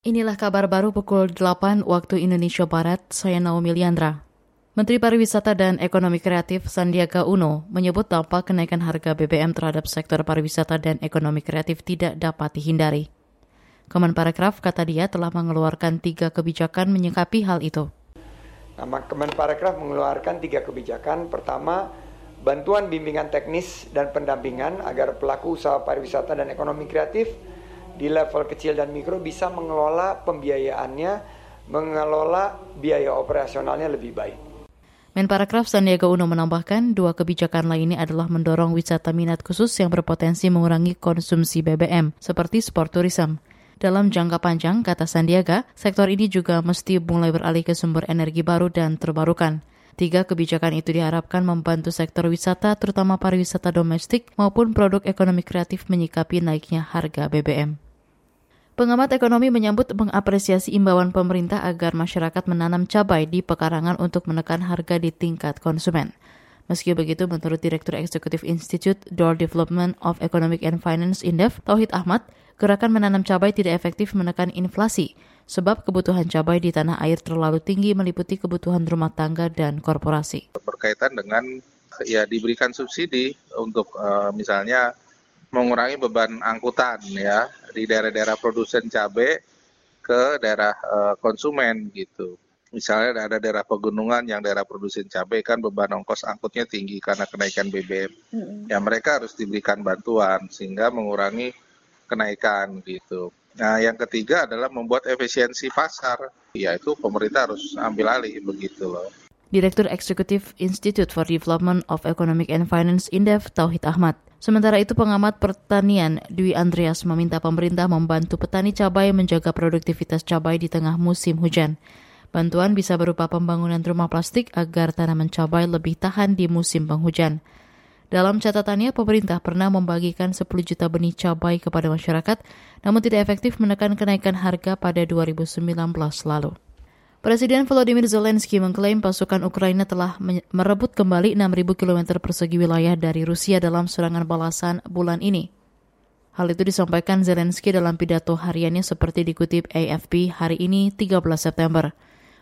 Inilah kabar baru pukul 8 waktu Indonesia Barat, saya Naomi Liandra. Menteri Pariwisata dan Ekonomi Kreatif Sandiaga Uno menyebut dampak kenaikan harga BBM terhadap sektor pariwisata dan ekonomi kreatif tidak dapat dihindari. Kemenparekraf kata dia telah mengeluarkan tiga kebijakan menyikapi hal itu. Nah, Kemenparekraf mengeluarkan tiga kebijakan. Pertama, bantuan bimbingan teknis dan pendampingan agar pelaku usaha pariwisata dan ekonomi kreatif di level kecil dan mikro bisa mengelola pembiayaannya, mengelola biaya operasionalnya lebih baik. Menparakraf Sandiaga Uno menambahkan dua kebijakan lainnya adalah mendorong wisata minat khusus yang berpotensi mengurangi konsumsi BBM, seperti sport tourism. Dalam jangka panjang, kata Sandiaga, sektor ini juga mesti mulai beralih ke sumber energi baru dan terbarukan. Tiga kebijakan itu diharapkan membantu sektor wisata, terutama pariwisata domestik maupun produk ekonomi kreatif menyikapi naiknya harga BBM. Pengamat ekonomi menyambut mengapresiasi imbauan pemerintah agar masyarakat menanam cabai di pekarangan untuk menekan harga di tingkat konsumen. Meski begitu, menurut Direktur Eksekutif Institute Door Development of Economic and Finance Indef, Tauhid Ahmad, gerakan menanam cabai tidak efektif menekan inflasi, sebab kebutuhan cabai di tanah air terlalu tinggi meliputi kebutuhan rumah tangga dan korporasi. Berkaitan dengan ya diberikan subsidi untuk uh, misalnya mengurangi beban angkutan ya di daerah-daerah produsen cabai ke daerah uh, konsumen gitu. Misalnya ada daerah pegunungan yang daerah produsen cabai kan beban ongkos angkutnya tinggi karena kenaikan BBM. Mm-hmm. Ya mereka harus diberikan bantuan sehingga mengurangi kenaikan gitu. Nah, yang ketiga adalah membuat efisiensi pasar. Yaitu pemerintah harus ambil alih begitu loh. Direktur Eksekutif Institute for Development of Economic and Finance Indef Tauhid Ahmad. Sementara itu pengamat pertanian Dwi Andreas meminta pemerintah membantu petani cabai menjaga produktivitas cabai di tengah musim hujan. Bantuan bisa berupa pembangunan rumah plastik agar tanaman cabai lebih tahan di musim penghujan. Dalam catatannya, pemerintah pernah membagikan 10 juta benih cabai kepada masyarakat, namun tidak efektif menekan kenaikan harga pada 2019 lalu. Presiden Volodymyr Zelensky mengklaim pasukan Ukraina telah merebut kembali 6.000 km persegi wilayah dari Rusia dalam serangan balasan bulan ini. Hal itu disampaikan Zelensky dalam pidato hariannya seperti dikutip AFP hari ini 13 September.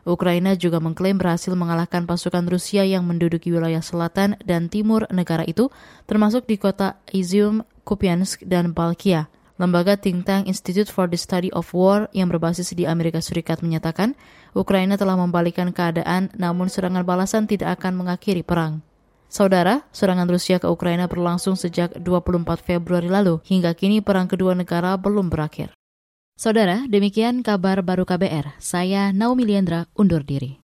Ukraina juga mengklaim berhasil mengalahkan pasukan Rusia yang menduduki wilayah selatan dan timur negara itu, termasuk di kota Izium, Kupiansk, dan Balkia. Lembaga think tank Institute for the Study of War yang berbasis di Amerika Serikat menyatakan Ukraina telah membalikan keadaan namun serangan balasan tidak akan mengakhiri perang. Saudara, serangan Rusia ke Ukraina berlangsung sejak 24 Februari lalu. Hingga kini perang kedua negara belum berakhir. Saudara, demikian kabar baru KBR. Saya Naomi Liandra undur diri.